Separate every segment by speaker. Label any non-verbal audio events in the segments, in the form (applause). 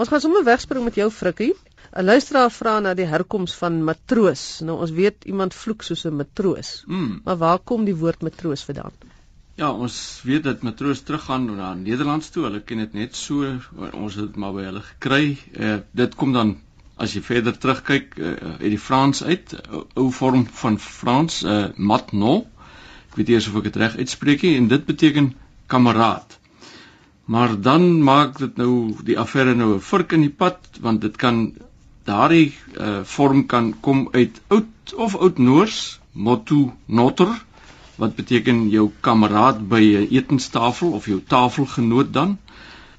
Speaker 1: Ons gaan sommer wegspring met jou frikkie. 'n Luisteraar vra na die herkoms van matroos. Nou ons weet iemand vloek soos 'n matroos.
Speaker 2: Mm.
Speaker 1: Maar waar kom die woord matroos vandaan?
Speaker 2: Ja, ons weet dat matroos teruggaan na Nederlands toe. Hulle ken dit net so. Ons het dit maar by hulle gekry. Uh, dit kom dan as jy verder terugkyk uh, uit die Frans uit, uh, ou vorm van Frans, uh, matno. Ek weet nie of ek dit reg uitspreek nie en dit beteken kameraad. Maar dan maak dit nou die affære nou 'n vurk in die pad want dit kan daardie uh, vorm kan kom uit oud of oud Noors motu notter wat beteken jou kameraad by 'n etenstafel of jou tafelgenoot dan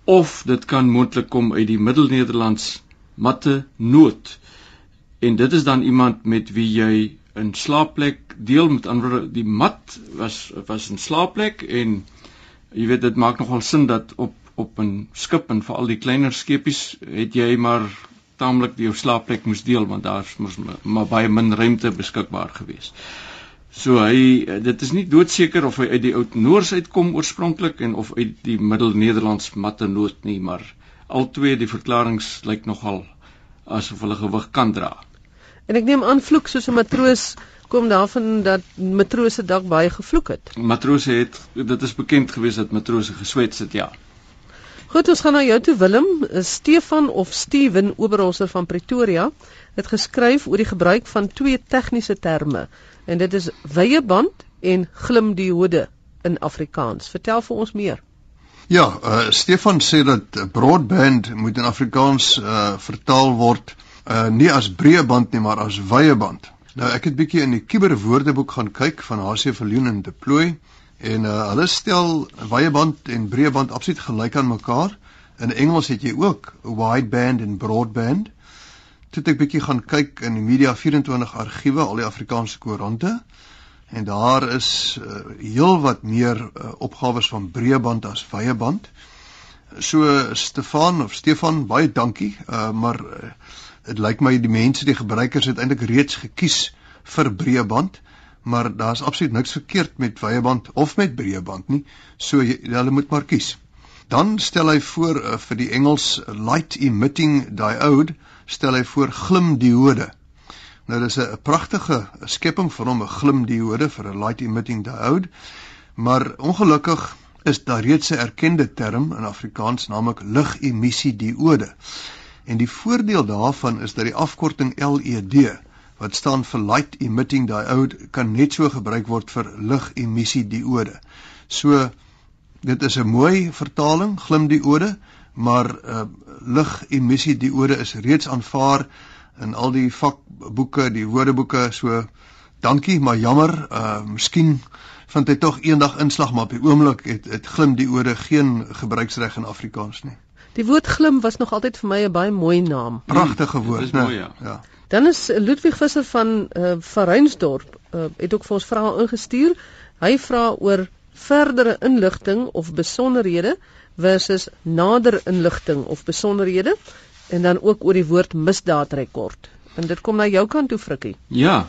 Speaker 2: of dit kan moontlik kom uit die Middelnederlands matte noot. En dit is dan iemand met wie jy 'n slaapplek deel met ander die mat was was 'n slaapplek en jy weet dit maak nogal sin dat op op 'n skip en veral die kleiner skepies het jy maar taamlik jou slaapplek moes deel want daar's mos maar baie min ruimte beskikbaar gewees. So hy dit is nie doodseker of hy uit die oud Noors uitkom oorspronklik en of uit die Middel-Nederlands mattenoot nie, maar albei die verklaringe lyk nogal asof hulle gewig kan dra.
Speaker 1: En ek neem aan vloek soos 'n matroos kom daarvan dat matrose dalk baie gevloek het.
Speaker 2: Matrose het dit is bekend gewees dat matrose geswets het ja.
Speaker 1: Goed, ons gaan na jou toe Willem. Stefan of Steven Oberholzer van Pretoria het geskryf oor die gebruik van twee tegniese terme en dit is wye band en glimdiode in Afrikaans. Vertel vir ons meer.
Speaker 3: Ja, uh, Stefan sê dat broadband moet in Afrikaans uh, vertaal word uh, nie as breë band nie, maar as wye band. Nou ek het bietjie in die kiberwoordeboek gaan kyk van HC Viljoen en Deploy en uh, hulle stel wye band en breë band absoluut gelyk aan mekaar. In Engels het jy ook wideband en broadband. Toe ek bietjie gaan kyk in die Media 24 argiewe, al die Afrikaanse koerante en daar is uh, heelwat meer uh, opgawes van breë band as wye band. So Stefan of Stefan, baie dankie. Uh, maar uh, dit lyk my die mense die gebruikers het eintlik reeds gekies vir breë band maar daar's absoluut niks verkeerd met wye band of met breë band nie so jy, hulle moet maar kies. Dan stel hy voor uh, vir die Engels light emitting diode stel hy voor glimdiode. Nou dis 'n pragtige skepping van hom 'n glimdiode vir 'n light emitting diode maar ongelukkig is daar reeds 'n erkende term in Afrikaans naamlik ligemissie diode En die voordeel daarvan is dat die afkorting LED wat staan vir light emitting diode kan net so gebruik word vir ligemissie diode. So dit is 'n mooi vertaling glimdiode, maar uh, ligemissie diode is reeds aanvaar in al die vakboeke, die woordeboeke, so dankie, maar jammer, uh miskien vind hy tog eendag inslag maar op die oomblik het het glimdiode geen gebruiksreg in Afrikaans nie.
Speaker 1: Die woord glim was nog altyd vir my 'n baie mooi naam.
Speaker 3: Pragtige woord,
Speaker 2: né? Ja.
Speaker 3: ja.
Speaker 1: Dan is Ludwig Visser van uh, van Reinsdorp uh, het ook vir ons vrae ingestuur. Hy vra oor verdere inligting of besonderhede versus nader inligting of besonderhede en dan ook oor die woord misdaadrekord. En dit kom na jou kant toe Frikkie.
Speaker 2: Ja.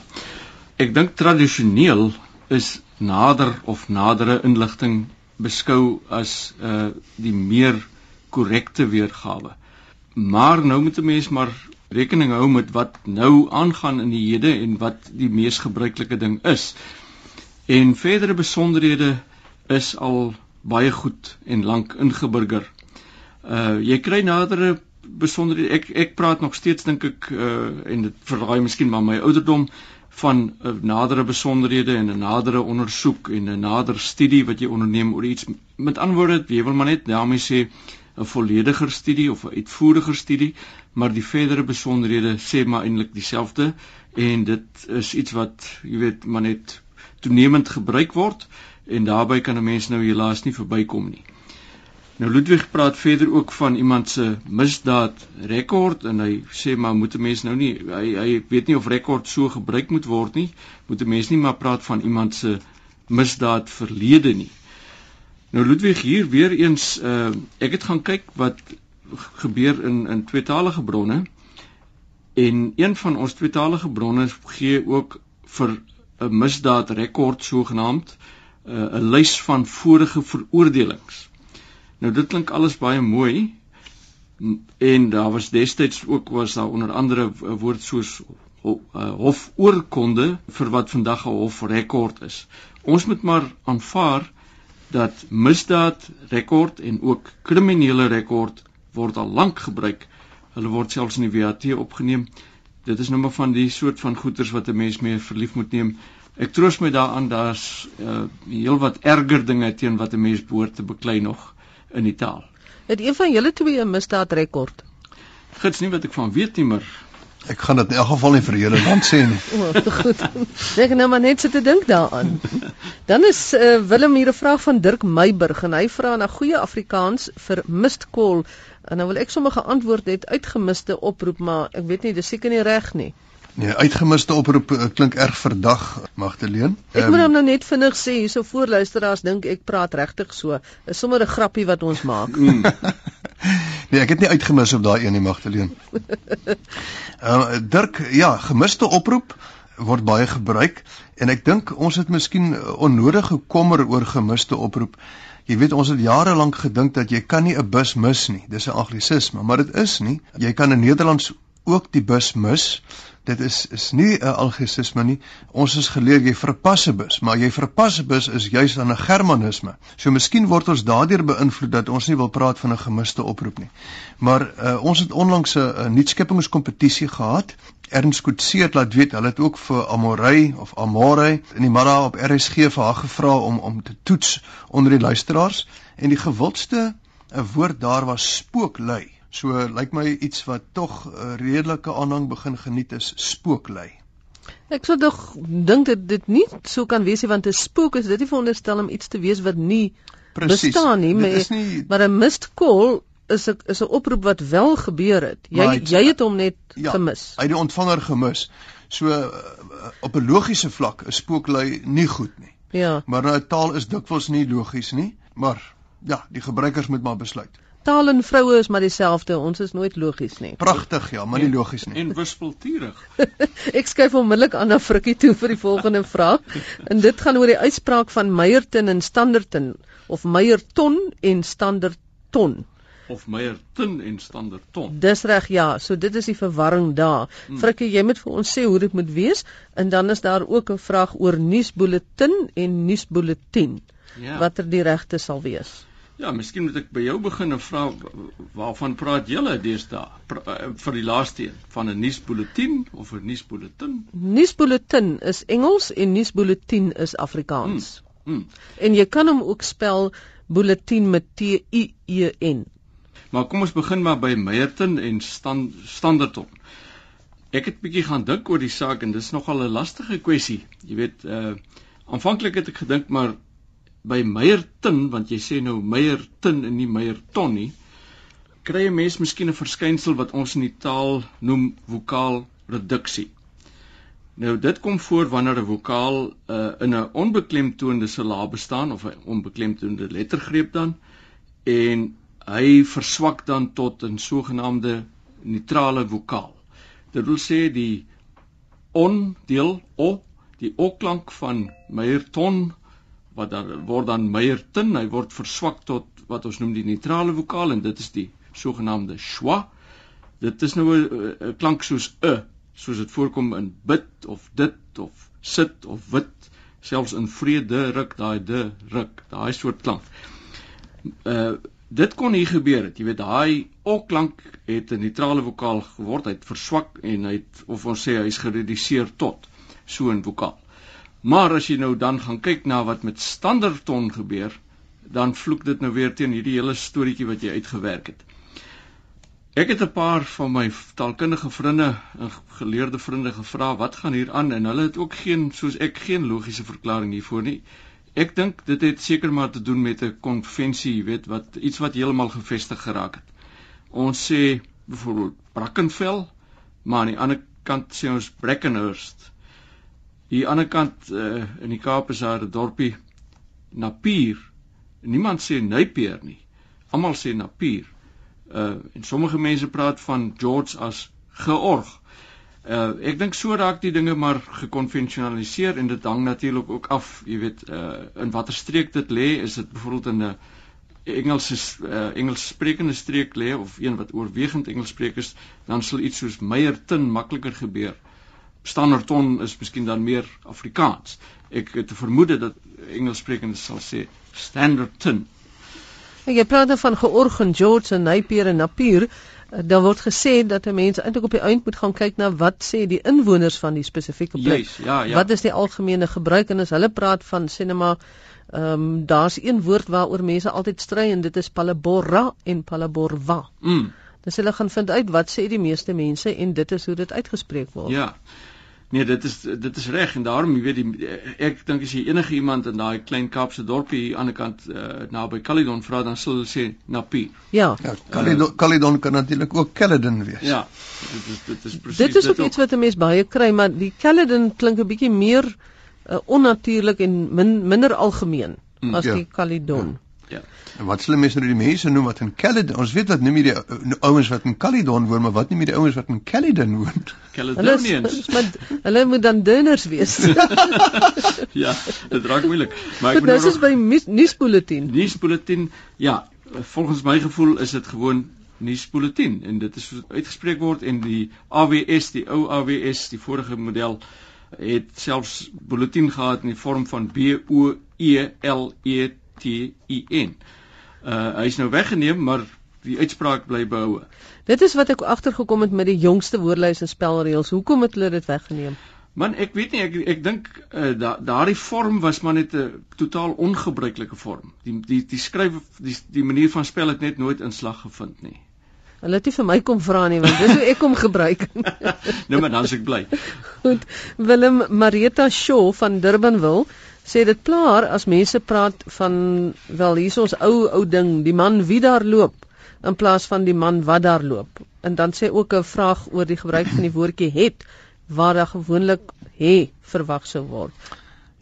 Speaker 2: Ek dink tradisioneel is nader of nadere inligting beskou as uh die meer korrekte weergawe. Maar nou moet 'n mens maar rekening hou met wat nou aangaan in die hede en wat die mees gebruikelike ding is. En verdere besonderhede is al baie goed en lank ingeburger. Uh jy kry nadere besonderhede. Ek ek praat nog steeds dink ek uh en dit verraai miskien maar my ouderdom van uh, nadere besonderhede en 'n nadere ondersoek en 'n nader studie wat jy onderneem oor iets. Met ander woorde, jy wil maar net daarmee sê 'n vollediger studie of 'n uitvoeriger studie, maar die verdere besonderhede sê maar eintlik dieselfde en dit is iets wat jy weet maar net toenemend gebruik word en daarbey kan 'n mens nou helaas nie verbykom nie. Nou Ludwig praat verder ook van iemand se misdaad rekord en hy sê maar moet 'n mens nou nie hy hy weet nie of rekord so gebruik moet word nie, moet 'n mens nie maar praat van iemand se misdaad verlede nie. Nou Ludwig hier weer eens uh ek het gaan kyk wat gebeur in in tweetalige bronne en een van ons tweetalige bronne gee ook vir 'n misdaad rekord sogenaamd uh, 'n lys van vorige veroordelings. Nou dit klink alles baie mooi, en daar was destyds ook was daar onder andere woord soos hofoorkonde vir wat vandag 'n hofrekord is. Ons moet maar aanvaar dat misdaad rekord en ook kriminele rekord word al lank gebruik. Hulle word selfs in die WAT opgeneem. Dit is nou maar van die soort van goeters wat 'n mens mee verlief moet neem. Ek troos my daaraan daar's uh, heelwat erger dinge teen wat 'n mens behoort te beklei nog in die taal.
Speaker 1: Het een van julle twee 'n misdaadrekord?
Speaker 2: Gits nie wat ek van weet nie, maar
Speaker 3: Ek gaan dit in elk geval nie vir julle land sê nie.
Speaker 1: O, (laughs) oh, goed. Ek nou maar net sit te dink daaraan. (laughs) Dan is uh, Willem hier 'n vraag van Dirk Meiburg en hy vra na goeie Afrikaans vir missed call. En nou wil ek sommer geantwoord het uitgemiste oproep, maar ek weet nie, dis seker nie reg nie.
Speaker 3: Nee, uitgemiste oproep uh, klink erg verdag, Magdalene.
Speaker 1: Ek moet hom nou net vinnig sê, hierso voor luisteraars dink ek praat regtig so. Is sommer 'n grappie wat ons maak. (laughs) Mm.
Speaker 3: nee, ek het nie uitgemis op daai een nie, Magdalene. Uh, (laughs) Dirk, ja, gemiste oproep word baie gebruik en ek dink ons het miskien onnodige kommer oor gemiste oproep. Jy weet ons het jare lank gedink dat jy kan nie 'n bus mis nie. Dis 'n anglisisme, maar dit is nie. Jy kan in Nederlands ook die bus mis dit is is nie 'n algesisme nie. Ons is geleer jy verpas 'n bus, maar jy verpas 'n bus is juis dan 'n germanisme. So miskien word ons daardeur beïnvloed dat ons nie wil praat van 'n gemiste oproep nie. Maar uh, ons het onlangs 'n nuutskeppingskompetisie gehad. Ernst Kutse het laat weet hulle het ook vir Amorey of Amorey in die middag op RSG vir haar gevra om om te toets onder die luisteraars en die gewildste 'n woord daar was spooklui. So lyk my iets wat tog 'n uh, redelike aanhang begin geniet is spooklei.
Speaker 1: Ek sou dog dink dit dit nie so kan wees nie want 'n spook is dit nie veronderstel om iets te wees wat nie Precies, bestaan nie, maar nie... maar 'n call is 'n is 'n oproep wat wel gebeur het. Jy het, jy het hom net ja, gemis.
Speaker 3: Hy het die ontvanger gemis. So uh, op 'n logiese vlak is spooklei nie goed nie.
Speaker 1: Ja.
Speaker 3: Maar 'n taal is dikwels nie logies nie, maar ja, die gebruikers moet maar besluit
Speaker 1: taal en vroue is maar dieselfde. Ons is nooit logies nie.
Speaker 3: Pragtig, ja, maar nie logies nie.
Speaker 2: En wispelturig. (laughs)
Speaker 1: ek skuif onmiddellik aan na Frikkie toe vir die volgende vraag. En dit gaan oor die uitspraak van Meyerton en Standerton of Meyerton en Standerton
Speaker 2: of Meyerton en Standerton.
Speaker 1: Dis reg, ja. So dit is die verwarring daar. Hmm. Frikkie, jy moet vir ons sê hoe dit moet wees en dan is daar ook 'n vraag oor nuusbulletin en nuusbulletin. Ja. Watter die regte sal wees.
Speaker 2: Ja, miskien moet ek by jou begin en vra waarvan praat julle deesdae eh, vir die laaste een van 'n nuusbulletin of 'n nuusbulletin?
Speaker 1: Nuusbulletin is Engels en nuusbulletin is Afrikaans. Hmm. Hmm. En jy kan hom ook spel bulletin met T I E N.
Speaker 2: Maar kom ons begin maar by Meyerton en stand, Standerton. Ek het bietjie gaan dink oor die saak en dis nogal 'n lastige kwessie. Jy weet, uh aanvanklik het ek gedink maar by Meyerton want jy sê nou Meyerton en nie Meyerton nie kry 'n mens miskien 'n verskynsel wat ons in die taal noem vokaal reduksie. Nou dit kom voor wanneer 'n vokaal uh, in 'n onbeklemtoonde silaab bestaan of 'n onbeklemtoonde lettergreep dan en hy verswak dan tot 'n sogenaamde neutrale vokaal. Dit wil sê die on deel o die o klank van Meyerton wat dan word dan Meyerton, hy word verswak tot wat ons noem die neutrale vokaal en dit is die sogenaamde schwa. Dit is nou 'n klank soos 'n, soos dit voorkom in bid of dit of sit of wit, selfs in vrede ruk daai de ruk, daai soort klank. Uh dit kon hier gebeur het. Jy weet daai o klank het 'n neutrale vokaal geword, hy het verswak en hy het of ons sê hy's gereduseer tot so 'n vokaal. Maar as jy nou dan gaan kyk na wat met standaardton gebeur, dan vloek dit nou weer teen hierdie hele storieetjie wat jy uitgewerk het. Ek het 'n paar van my taalkundige vriende en geleerde vriende gevra wat gaan hier aan en hulle het ook geen soos ek geen logiese verklaring hiervoor nie. Ek dink dit het seker maar te doen met 'n konvensie, jy weet, wat iets wat heeltemal gevestig geraak het. Ons sê byvoorbeeld Brackenfell, maar aan die ander kant sê ons Brackenhurst. Hier aan die ander kant uh, in die Kaap is daar 'n dorpie Napier. Niemand sê Napier nie. Almal sê Napier. Uh en sommige mense praat van George as Georg. Uh ek dink so raak die dinge maar gekonvensionaliseer en dit hang natuurlik ook af, jy weet, uh in watter streek dit lê, is dit byvoorbeeld in 'n Engelse uh, Engels sprekende streek lê of een wat oorwegend Engels spreek is, dan sal iets soos Meyerton makliker gebeur. Standerton is miskien dan meer Afrikaans. Ek het te vermoed dat Engels sprekendes sal sê Standerton.
Speaker 1: En jy praat dan van georgen George en Napier en Napier. Eh, dan word gesê dat 'n mens eintlik op die eind moet gaan kyk na wat sê die inwoners van die spesifieke plek.
Speaker 2: Yes, ja, ja.
Speaker 1: Wat is die algemene gebruik en as hulle praat van sinema Ehm um, daar's een woord waaroor mense altyd stry en dit is palaborra en palaborwa.
Speaker 2: Mm.
Speaker 1: Dis hulle gaan vind uit wat sê die meeste mense en dit is hoe dit uitgespreek word.
Speaker 2: Ja. Nee, dit is dit is reg en daarom jy weet die ek dink as jy enige iemand in daai klein Kaapse dorpie hier aan die kant uh, naby Caledon vra dan sal hulle sê Napi.
Speaker 1: Ja.
Speaker 3: Ja, Caledon, uh, Caledon kan natuurlik ook Caledon wees.
Speaker 2: Ja. Dit is dit is presies
Speaker 1: dit is ook iets wat 'n mens baie kry, maar die Caledon klink 'n bietjie meer uh, onnatuurlik en min, minder algemeen mm, as ja. die Caledon.
Speaker 2: Ja. Ja.
Speaker 3: En wat sê mense nou die mense noem wat in Caledon? Ons weet wat noem jy die uh, ouens wat in Caledon woon, maar wat noem jy die ouens wat in Caledon woon?
Speaker 2: Caledonians.
Speaker 1: Hulle hulle moet dan dunners wees. (laughs)
Speaker 2: ja, dit raak moeilik. Maar
Speaker 1: ek moet nou dis is by nuusbulletin.
Speaker 2: Nuusbulletin. Ja, volgens my gevoel is dit gewoon nuusbulletin en dit is uitgespreek word en die AWS, die ou AWS, die vorige model het selfs bulletin gehad in die vorm van B O E L E T I N. Uh hy's nou weggeneem, maar die uitspraak bly behoue.
Speaker 1: Dit is wat ek agtergekom het met die jongste woordlys en spelreëls. Hoekom het hulle dit weggeneem?
Speaker 2: Man, ek weet nie ek ek dink uh, da, daardie vorm was maar net 'n totaal ongebruikelike vorm. Die die die skryf die die manier van spel het net nooit inslag gevind nie.
Speaker 1: Hulle het nie vir my kom vra nie want dis hoe ek hom gebruik. (laughs)
Speaker 2: nou maar dan s'ek bly.
Speaker 1: Goed. Willem Marita Shaw van Durbanville sê dit plaar as mense praat van wel hier is ons ou ou ding, die man wie daar loop in plaas van die man wat daar loop. En dan sê ook 'n vraag oor die gebruik van die woordjie het waar daar gewoonlik hè verwag sou word.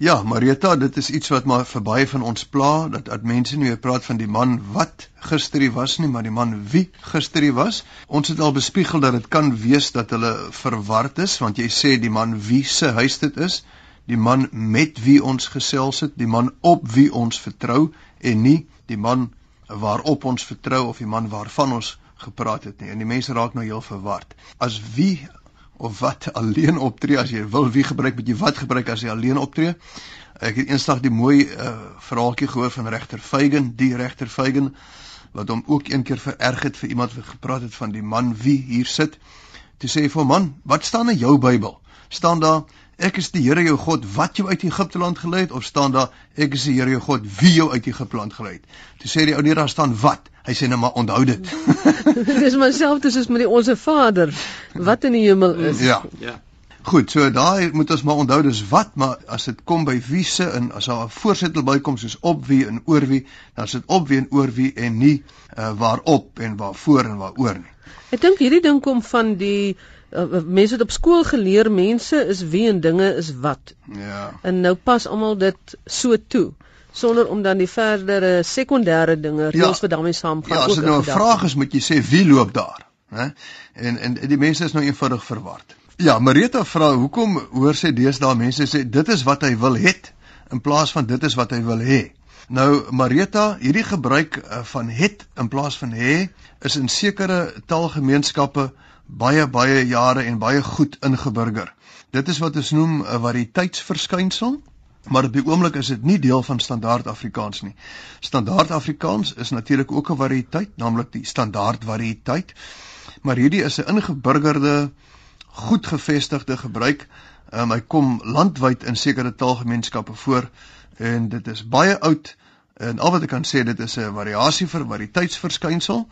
Speaker 3: Ja, Marita, dit is iets wat maar vir baie van ons pla dat dat mense nie meer praat van die man wat gister hier was nie, maar die man wie gister hier was. Ons het al bespiegel dat dit kan wees dat hulle verward is want jy sê die man wie se huis dit is, die man met wie ons gesels het, die man op wie ons vertrou en nie die man waarop ons vertrou of die man waarvan ons gepraat het nie. En die mense raak nou heel verward. As wie of wat (laughs) alleen optree as jy wil wie gebruik met jy wat gebruik as jy alleen optree ek het eendag die mooi uh, verhaaltjie gehoor van regter Feigen die regter Feigen wat hom ook een keer vererg het vir iemand wat gepraat het van die man wie hier sit toe sê hy vir man wat staan in jou Bybel staan daar ek is die Here jou God wat jou uit Egipte land gelei het of staan daar ek is die Here jou God wie jou uit Egipte land gelei het? Toe sê die ou nie daar staan wat? Hy sê nou maar onthou dit. (laughs)
Speaker 1: Dis myself dis is met die onsse Vader. Wat in die hemel is.
Speaker 3: Ja. Ja. Goed, so daai moet ons maar onthou dis wat, maar as dit kom by wie se en as daar 'n voorsitter bykom soos op wie en oor wie, dan is dit op wie en oor wie en nie uh, waarop en waarvoor en waaroor nie.
Speaker 1: Ek dink hierdie ding kom van die uh, mense het op skool geleer mense is wie en dinge is wat.
Speaker 3: Ja.
Speaker 1: En nou pas almal dit so toe sonder om dan die verdere sekondêre dinge reëls ja, wat daarmee saamgaan.
Speaker 3: Ja, as dit nou 'n vraag is, moet jy sê wie loop daar, né? En en die mense is nou eenvoudig verward. Ja, Marita vra hoekom hoor sê deesdae mense sê dit is wat hy wil hê in plaas van dit is wat hy wil hê. Nou Marita, hierdie gebruik uh, van het in plaas van hê is in sekere taalgemeenskappe baie baie jare en baie goed ingeburger. Dit is wat ons noem 'n variëteitsverskynsel, maar op die oomblik is dit nie deel van standaard Afrikaans nie. Standaard Afrikaans is natuurlik ook 'n variëteit, naamlik die standaard variëteit. Maar hierdie is 'n ingeburgerde, goed gevestigde gebruik. Um, hy kom landwyd in sekere taalgemeenskappe voor en dit is baie oud en al wat ek kan sê dit is 'n variasie vir variëteitsverskynsel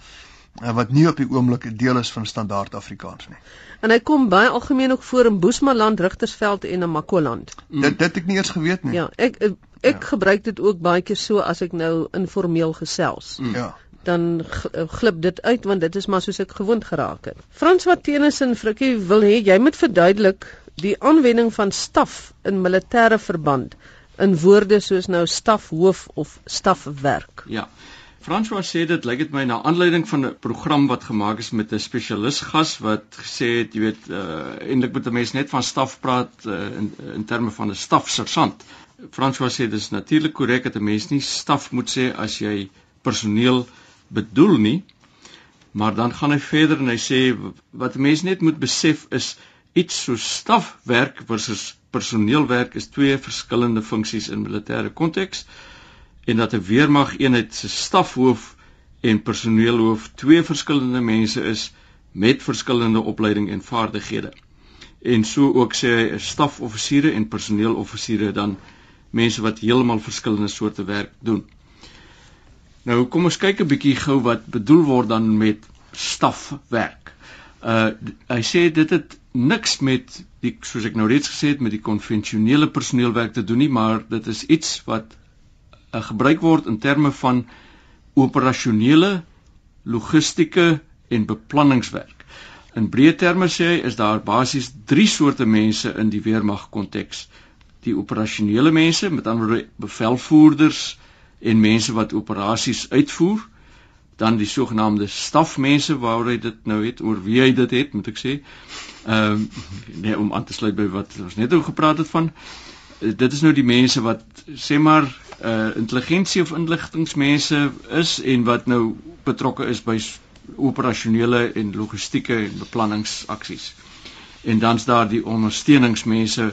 Speaker 3: wat nie op die oomblik 'n deel is van standaard Afrikaans nie.
Speaker 1: En hy kom baie algemeen ook voor in Boesmanland, Rigtersveld en in Makoland.
Speaker 3: Mm. Dit dit ek nie eens geweet nie.
Speaker 1: Ja, ek ek, ek ja. gebruik dit ook baie keer so as ek nou informeel gesels.
Speaker 3: Mm. Ja.
Speaker 1: Dan eh, glip dit uit want dit is maar soos ek gewoond geraak het. Frans wat Tennyson Frikkie wil hê jy moet verduidelik die aanwending van staf in militêre verband in woorde soos nou stafhoof of stafwerk.
Speaker 2: Ja. François sê dit lyk dit my na aanleiding van 'n program wat gemaak is met 'n spesialis gas wat gesê het, jy weet, uh, eintlik moet 'n mens net van staf praat uh, in in terme van 'n stafsersant. François sê dis natuurlik korrek dat 'n mens nie staf moet sê as jy personeel bedoel nie. Maar dan gaan hy verder en hy sê wat mense net moet besef is iets so stafwerk versus personeelwerk is twee verskillende funksies in militêre konteks en dat 'n weermag eenheid se stafhoof en personeelhoof twee verskillende mense is met verskillende opleiding en vaardighede. En so ook sê hy 'n stafoffisiere en personeeloffisiere dan mense wat heeltemal verskillende soorte werk doen. Nou kom ons kyk 'n bietjie gou wat bedoel word dan met stafwerk. Uh hy sê dit het niks met die soos ek nou reeds gesê het met die konvensionele personeelwerk te doen nie, maar dit is iets wat uh, gebruik word in terme van operasionele, logistieke en beplanningswerk. In breë terme sê hy is daar basies 3 soorte mense in die weermag konteks. Die operasionele mense, met ander woorde bevelvoerders en mense wat operasies uitvoer, dan die sogenaamde stafmense waaroor hy dit nou het, oor wie hy dit het, moet ek sê. Ehm um, nee om aan te sluit by wat ons net oor gepraat het van dit is nou die mense wat sê maar uh intelligensie of inligtingmense is en wat nou betrokke is by operasionele en logistieke en beplanningsaksies. En dan's daar die ondersteuningsmense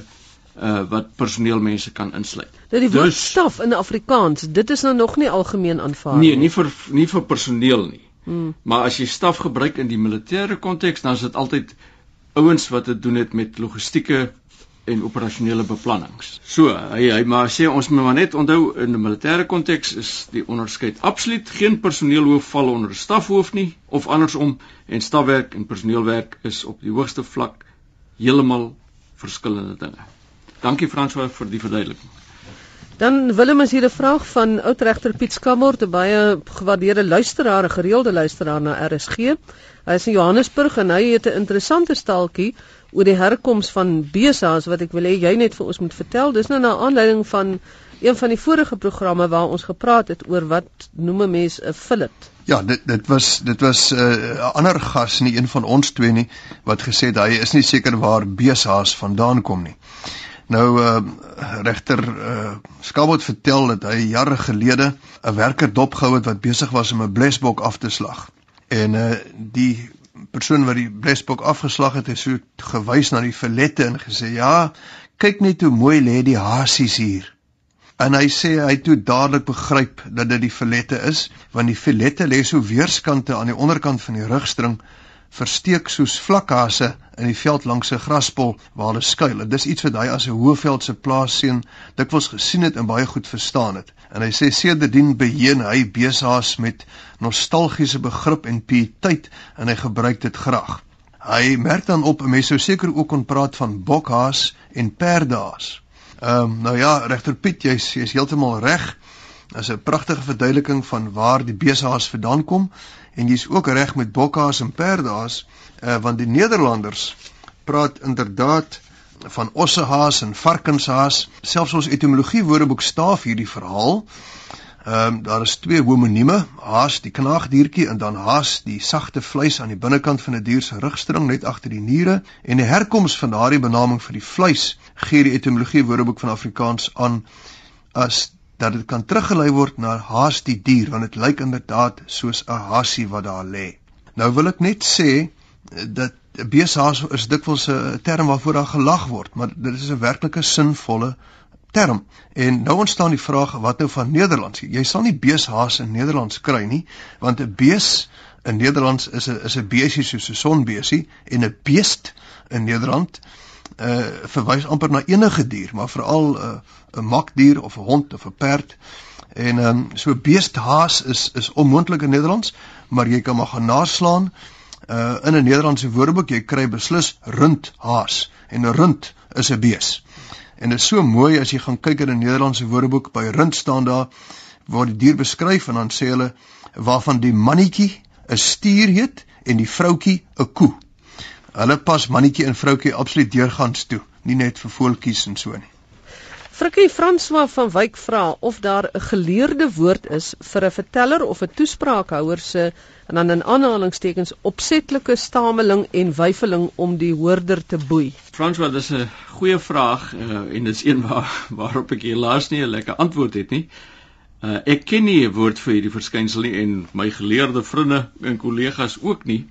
Speaker 2: uh wat personeelmense kan insluit.
Speaker 1: Nou die woord dus, staf in Afrikaans, dit is nou nog nie algemeen aanvaar
Speaker 2: nie. Nee, nie vir nie vir personeel nie. Hmm. Maar as jy staf gebruik in die militêre konteks, dan is dit altyd ouens wat dit doen het met logistieke en operasionele beplannings. So, hy hy maar sê ons moet maar net onthou in 'n militêre konteks is die onderskeid absoluut geen personeelhoof val onder 'n stafhoof nie of andersom en stafwerk en personeelwerk is op die hoogste vlak heeltemal verskillende dinge. Dankie François vir die verduideliking.
Speaker 1: Dan Willem is hier 'n vraag van oudregter Piet Skamort, 'n baie gewaardeerde luisteraar, 'n gereelde luisteraar na RSG. Hy is in Johannesburg en hy het 'n interessante staaltjie oor die herkoms van besa's wat ek wil hê jy net vir ons moet vertel. Dis nou na aanleiding van een van die vorige programme waar ons gepraat het oor wat noem 'n mens 'n fillet.
Speaker 3: Ja, dit dit was dit was eh, 'n uh, ander gas nie een van ons twee nie wat gesê het hy is nie seker waar besa's vandaan kom nie. Nou uh, regter uh, Skabot vertel dat hy jare gelede 'n werker dopgehou het wat besig was om 'n blesbok af te slag. En uh, die persoon wat die blesbok afgeslag het, het so gewys na die filette en gesê: "Ja, kyk net hoe mooi lê die hasies hier." En hy sê hy toe dadelik begryp dat dit die filette is, want die filette lê so weerskante aan die onderkant van die rugstring versteek soos vlakhase in die veld langs 'n graspol waar hulle skuil. Dit is iets wat hy as 'n Hoëveldse plaasseun dikwels gesien het en baie goed verstaan het. En hy sê sedertdien beheen hy besaas met nostalgiese begrip en pietyd en hy gebruik dit graag. Hy merk dan op 'n mens sou seker ook kon praat van bokhaas en perdaas. Ehm um, nou ja, regter Piet, jy's jy's heeltemal reg. Dit is 'n pragtige verduideliking van waar die besaas vandaan kom en jy's ook reg met bokhaas en perdaas, uh, want die Nederlanders praat inderdaad van ossehaas en varkenshaas. Selfs ons etimologie woordeboek staaf hierdie verhaal. Ehm um, daar is twee homonieme, haas die knaagdiertjie en dan haas die sagte vleis aan die binnekant van 'n die dier se rugstring net agter die niere en die herkoms van daardie benaming vir die vleis gee die etimologie woordeboek van Afrikaans aan as dat dit kan teruggelei word na haas die dier want dit lyk inderdaad soos 'n hasie wat daar lê. Nou wil ek net sê dat beeshaas is dikwels 'n term waarvoor daar gelag word, maar dit is 'n werklike sinvolle term. En nou ontstaan die vraag wat nou van Nederlands? Jy sal nie beeshaas in Nederlands kry nie, want 'n bees in Nederlands is 'n is 'n beesie soos 'n sonbeesie en 'n beest in Nederland uh verwys amper na enige dier, maar veral 'n uh, 'n makdier of 'n hond of 'n perd. En ehm um, so beesthaas is is onmoontlik in Nederlands, maar jy kan maar gaan naslaan uh in 'n Nederlandse woordeboek jy kry beslis rundhaas en 'n rund is 'n bees. En dit is so mooi as jy gaan kyk in 'n Nederlandse woordeboek by rund staan daar waar die dier beskryf en dan sê hulle waarvan die mannetjie 'n stier heet en die vroutjie 'n koe. Hulle pas mannetjie en vroutjie absoluut deurgangs toe, nie net vir voeltjies en so nie.
Speaker 1: Frikkie François van Wyk vra of daar 'n geleerde woord is vir 'n verteller of 'n toespraakhouer se en dan in aanhalingstekens opsetlike stameling en wyfeling om die hoorder te boei.
Speaker 2: François, dis 'n goeie vraag uh, en dit is een waar waarop ek helaas nie 'n lekker antwoord het nie. Uh, ek ken nie 'n woord vir hierdie verskynsel nie en my geleerde vriende en kollegas ook nie.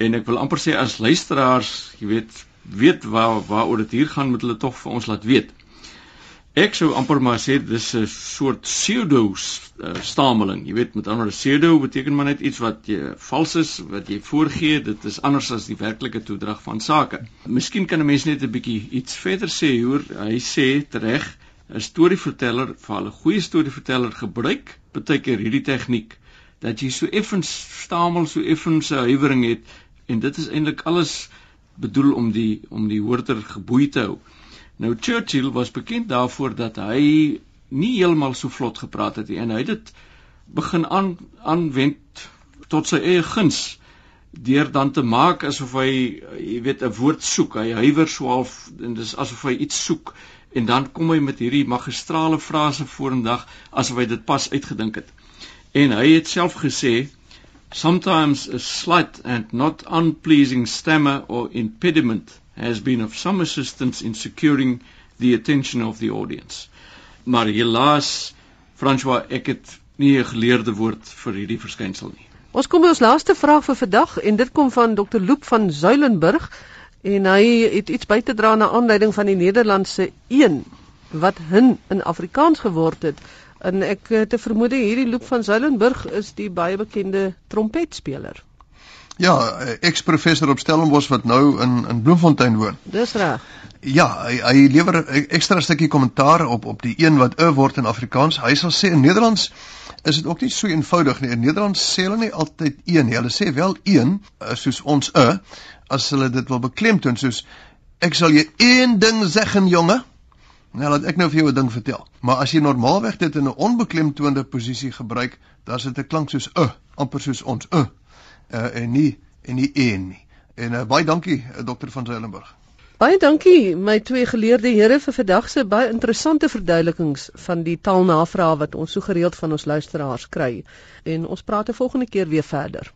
Speaker 2: En ek wil amper sê as luisteraars, jy weet, weet waar waaroor dit hier gaan met hulle tog vir ons laat weet. Ek sou amper maar sê dis 'n soort pseudo uh, stameling. Jy weet met ander pseudo beteken maar net iets wat jy vals is, wat jy voorgee, dit is anders as die werklike toedrag van sake. Miskien kan 'n mens net 'n bietjie iets verder sê hoor. Hy sê reg 'n storieverteller, veral 'n goeie storieverteller gebruik baie keer hierdie tegniek dat jy so effens stamel, so effens 'n huiwering het en dit is eintlik alles bedoel om die om die hoorder geboei te hou. Nou Churchill was bekend daarvoor dat hy nie heeltemal so vlot gepraat het nie en hy het dit begin aan aanwend tot sy eie guns deur dan te maak asof hy jy weet 'n woord soek. Hy huiwer so half en dis asof hy iets soek en dan kom hy met hierdie magistrale frase vorendag asof hy dit pas uitgedink het. En hy het self gesê sometimes a slight and not unpleasing stammer or impediment has been of some assistance in securing the attention of the audience. Maar helaas François ek het nie 'n geleerde woord vir hierdie verskynsel nie.
Speaker 1: Ons kom by ons laaste vraag vir vandag en dit kom van Dr. Loop van Zuilenburg en hy het iets by te dra na aanleiding van die Nederlandse 1 wat hin in Afrikaans geword het en ek te vermoed hierdie Loop van Zuilenburg is die baie bekende trompetspeler.
Speaker 3: Ja, eks-professor op Stellenbosch wat nou in in Bloemfontein woon.
Speaker 1: Dis reg.
Speaker 3: Ja, hy, hy lewer 'n ekstra stukkie kommentaar op op die een wat 'n word in Afrikaans. Hy sal sê in Nederlands is dit ook nie so eenvoudig nie. In Nederlands sê hulle nie altyd een nie. Hulle sê wel een soos ons 'n as hulle dit wil beklemtoon soos ek sal jy een ding sê, jonge. Nou laat ek nou vir jou 'n ding vertel. Maar as jy normaalweg dit in 'n onbeklemtoonde posisie gebruik, dan is dit 'n klank soos 'n, uh, amper soos ons 'n uh, uh, en nie en nie een nie. En uh, baie dankie uh, dokter van Zeilenburg.
Speaker 1: Baie dankie my twee geleerde here vir vandag se baie interessante verduidelikings van die taalnavrae wat ons so gereeld van ons luisteraars kry. En ons praat 'n volgende keer weer verder.